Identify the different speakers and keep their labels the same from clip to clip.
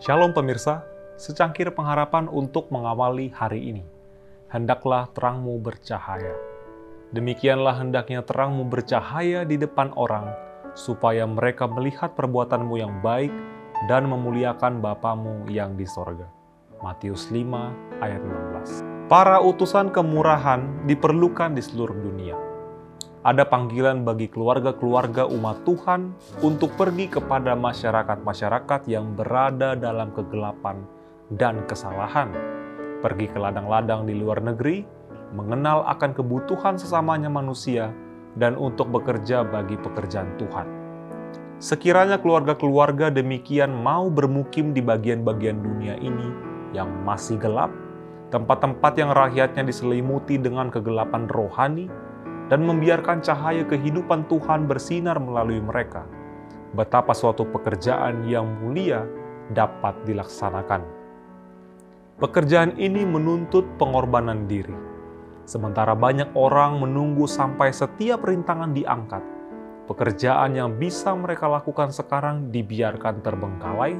Speaker 1: Shalom pemirsa, secangkir pengharapan untuk mengawali hari ini. Hendaklah terangmu bercahaya. Demikianlah hendaknya terangmu bercahaya di depan orang, supaya mereka melihat perbuatanmu yang baik dan memuliakan Bapamu yang di sorga. Matius 5 ayat 16 Para utusan kemurahan diperlukan di seluruh dunia ada panggilan bagi keluarga-keluarga umat Tuhan untuk pergi kepada masyarakat-masyarakat yang berada dalam kegelapan dan kesalahan. Pergi ke ladang-ladang di luar negeri, mengenal akan kebutuhan sesamanya manusia, dan untuk bekerja bagi pekerjaan Tuhan. Sekiranya keluarga-keluarga demikian mau bermukim di bagian-bagian dunia ini yang masih gelap, tempat-tempat yang rakyatnya diselimuti dengan kegelapan rohani, dan membiarkan cahaya kehidupan Tuhan bersinar melalui mereka, betapa suatu pekerjaan yang mulia dapat dilaksanakan. Pekerjaan ini menuntut pengorbanan diri, sementara banyak orang menunggu sampai setiap rintangan diangkat. Pekerjaan yang bisa mereka lakukan sekarang dibiarkan terbengkalai,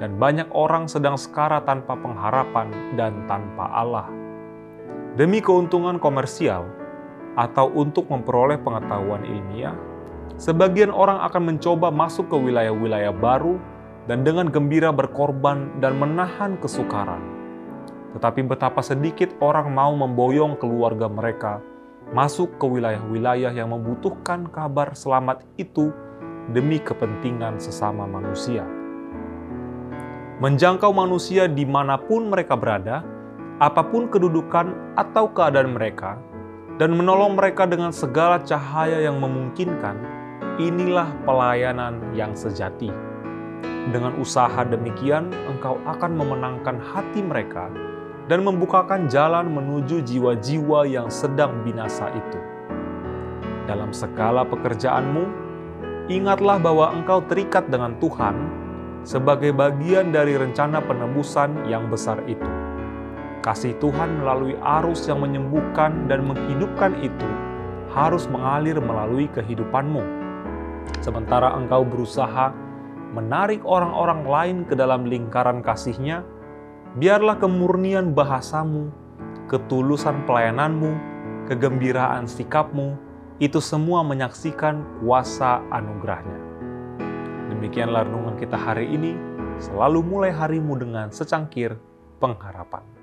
Speaker 1: dan banyak orang sedang sekara tanpa pengharapan dan tanpa Allah. Demi keuntungan komersial, atau untuk memperoleh pengetahuan ilmiah, sebagian orang akan mencoba masuk ke wilayah-wilayah baru dan dengan gembira berkorban dan menahan kesukaran. Tetapi betapa sedikit orang mau memboyong keluarga mereka masuk ke wilayah-wilayah yang membutuhkan kabar selamat itu demi kepentingan sesama manusia. Menjangkau manusia di mana pun mereka berada, apa pun kedudukan atau keadaan mereka, dan menolong mereka dengan segala cahaya yang memungkinkan, inilah pelayanan yang sejati. Dengan usaha demikian, engkau akan memenangkan hati mereka dan membukakan jalan menuju jiwa-jiwa yang sedang binasa itu. Dalam segala pekerjaanmu, ingatlah bahwa engkau terikat dengan Tuhan sebagai bagian dari rencana penebusan yang besar itu Kasih Tuhan melalui arus yang menyembuhkan dan menghidupkan itu harus mengalir melalui kehidupanmu. Sementara engkau berusaha menarik orang-orang lain ke dalam lingkaran kasihnya, biarlah kemurnian bahasamu, ketulusan pelayananmu, kegembiraan sikapmu, itu semua menyaksikan kuasa anugerahnya. Demikianlah renungan kita hari ini, selalu mulai harimu dengan secangkir pengharapan.